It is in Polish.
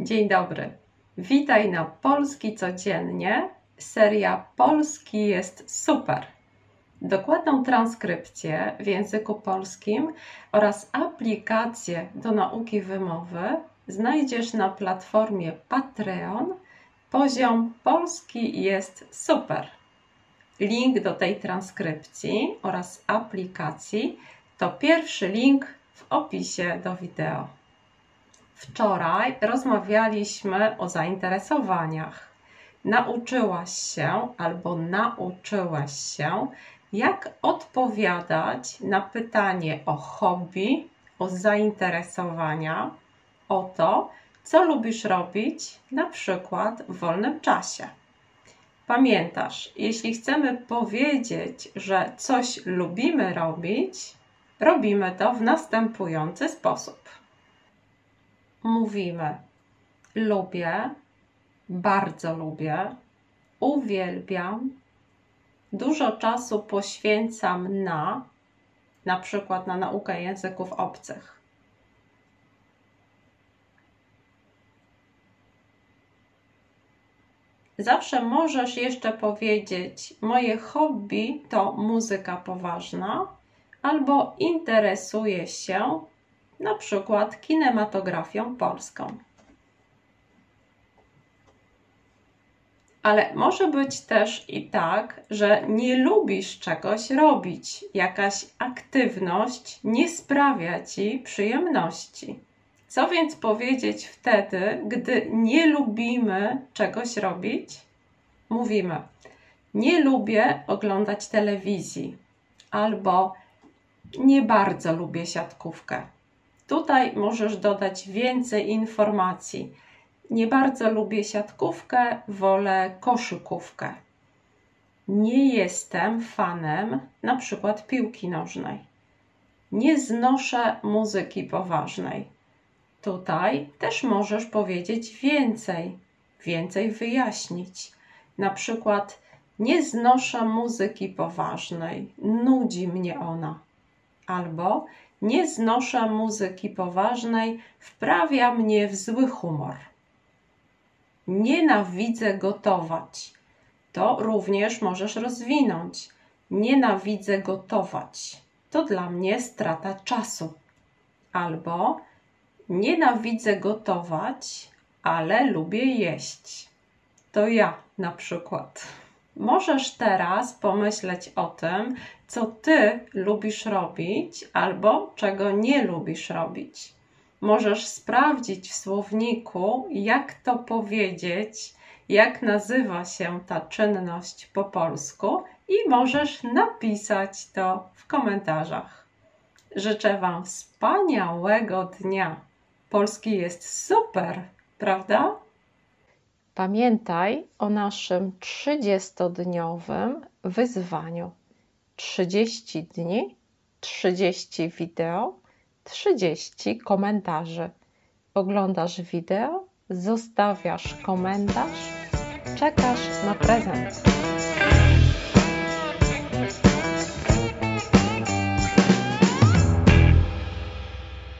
Dzień dobry. Witaj na Polski Codziennie. Seria Polski jest super. Dokładną transkrypcję w języku polskim oraz aplikację do nauki wymowy znajdziesz na platformie Patreon. Poziom polski jest super. Link do tej transkrypcji oraz aplikacji to pierwszy link w opisie do wideo. Wczoraj rozmawialiśmy o zainteresowaniach. Nauczyłaś się albo nauczyłeś się, jak odpowiadać na pytanie o hobby, o zainteresowania, o to, co lubisz robić, na przykład w wolnym czasie. Pamiętasz, jeśli chcemy powiedzieć, że coś lubimy robić, robimy to w następujący sposób. Mówimy: lubię, bardzo lubię, uwielbiam, dużo czasu poświęcam na, na przykład na naukę języków obcych. Zawsze możesz jeszcze powiedzieć: Moje hobby to muzyka poważna, albo interesuję się na przykład kinematografią polską. Ale może być też i tak, że nie lubisz czegoś robić, jakaś aktywność nie sprawia ci przyjemności. Co więc powiedzieć wtedy, gdy nie lubimy czegoś robić? Mówimy: Nie lubię oglądać telewizji, albo nie bardzo lubię siatkówkę. Tutaj możesz dodać więcej informacji. Nie bardzo lubię siatkówkę, wolę koszykówkę. Nie jestem fanem na przykład piłki nożnej. Nie znoszę muzyki poważnej. Tutaj też możesz powiedzieć więcej, więcej wyjaśnić. Na przykład nie znoszę muzyki poważnej, nudzi mnie ona. Albo nie znoszę muzyki poważnej, wprawia mnie w zły humor. Nienawidzę gotować. To również możesz rozwinąć. Nienawidzę gotować. To dla mnie strata czasu. Albo nienawidzę gotować, ale lubię jeść. To ja na przykład. Możesz teraz pomyśleć o tym, co ty lubisz robić albo czego nie lubisz robić. Możesz sprawdzić w słowniku, jak to powiedzieć, jak nazywa się ta czynność po polsku i możesz napisać to w komentarzach. Życzę Wam wspaniałego dnia. Polski jest super, prawda? Pamiętaj o naszym 30-dniowym wyzwaniu. 30 dni, 30 wideo, 30 komentarzy. Oglądasz wideo, zostawiasz komentarz, czekasz na prezent.